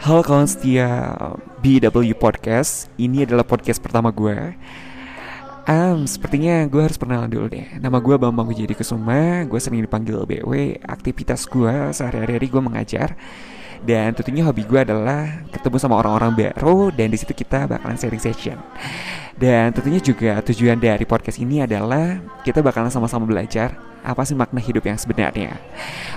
Halo kawan setia BW Podcast. Ini adalah podcast pertama gue. Um, Sepertinya gue harus perkenalan dulu deh. Nama gue Bambang Wijedi Kusuma. Gue sering dipanggil BW Aktivitas gue sehari-hari gue mengajar dan tentunya hobi gue adalah ketemu sama orang-orang baru dan di situ kita bakalan sharing session. Dan tentunya juga tujuan dari podcast ini adalah kita bakalan sama-sama belajar apa sih makna hidup yang sebenarnya.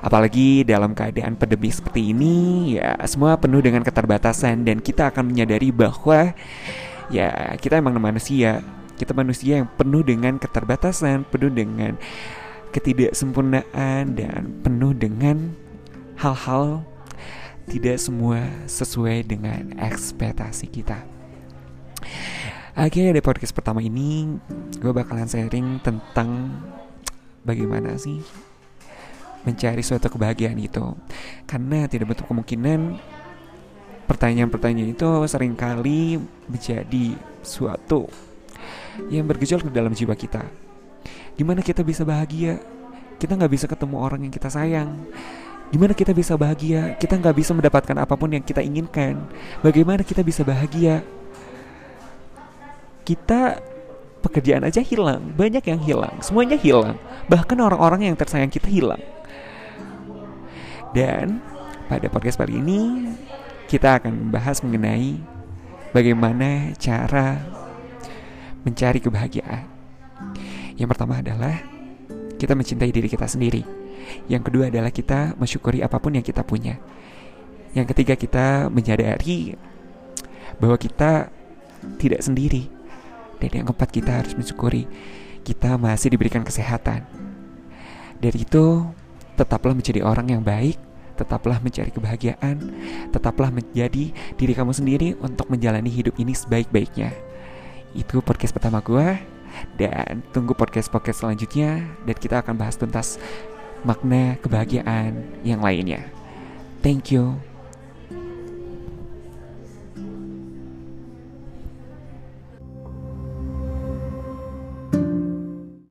Apalagi dalam keadaan pandemi seperti ini, ya semua penuh dengan keterbatasan dan kita akan menyadari bahwa ya kita emang manusia, kita manusia yang penuh dengan keterbatasan, penuh dengan ketidaksempurnaan dan penuh dengan hal-hal tidak semua sesuai dengan ekspektasi kita. Oke, di podcast pertama ini gue bakalan sharing tentang bagaimana sih mencari suatu kebahagiaan itu. Karena tidak bentuk kemungkinan pertanyaan-pertanyaan itu sering kali menjadi suatu yang bergejolak di dalam jiwa kita. Gimana kita bisa bahagia? Kita nggak bisa ketemu orang yang kita sayang Gimana kita bisa bahagia? Kita nggak bisa mendapatkan apa pun yang kita inginkan. Bagaimana kita bisa bahagia? Kita pekerjaan aja hilang, banyak yang hilang, semuanya hilang. Bahkan orang-orang yang tersayang kita hilang. Dan pada podcast kali ini kita akan membahas mengenai bagaimana cara mencari kebahagiaan. Yang pertama adalah kita mencintai diri kita sendiri. Yang kedua adalah kita mensyukuri apa pun yang kita punya. Yang ketiga kita menyadari bahwa kita tidak sendiri. Dan yang keempat kita harus mensyukuri kita masih diberikan kesehatan. Dari itu tetaplah menjadi orang yang baik, tetaplah mencari kebahagiaan, tetaplah menjadi diri kamu sendiri untuk menjalani hidup ini sebaik-baiknya. Itu podcast pertama gue dan tunggu podcast-podcast selanjutnya dan kita akan bahas tuntas makna kebahagiaan yang lainnya. Thank you.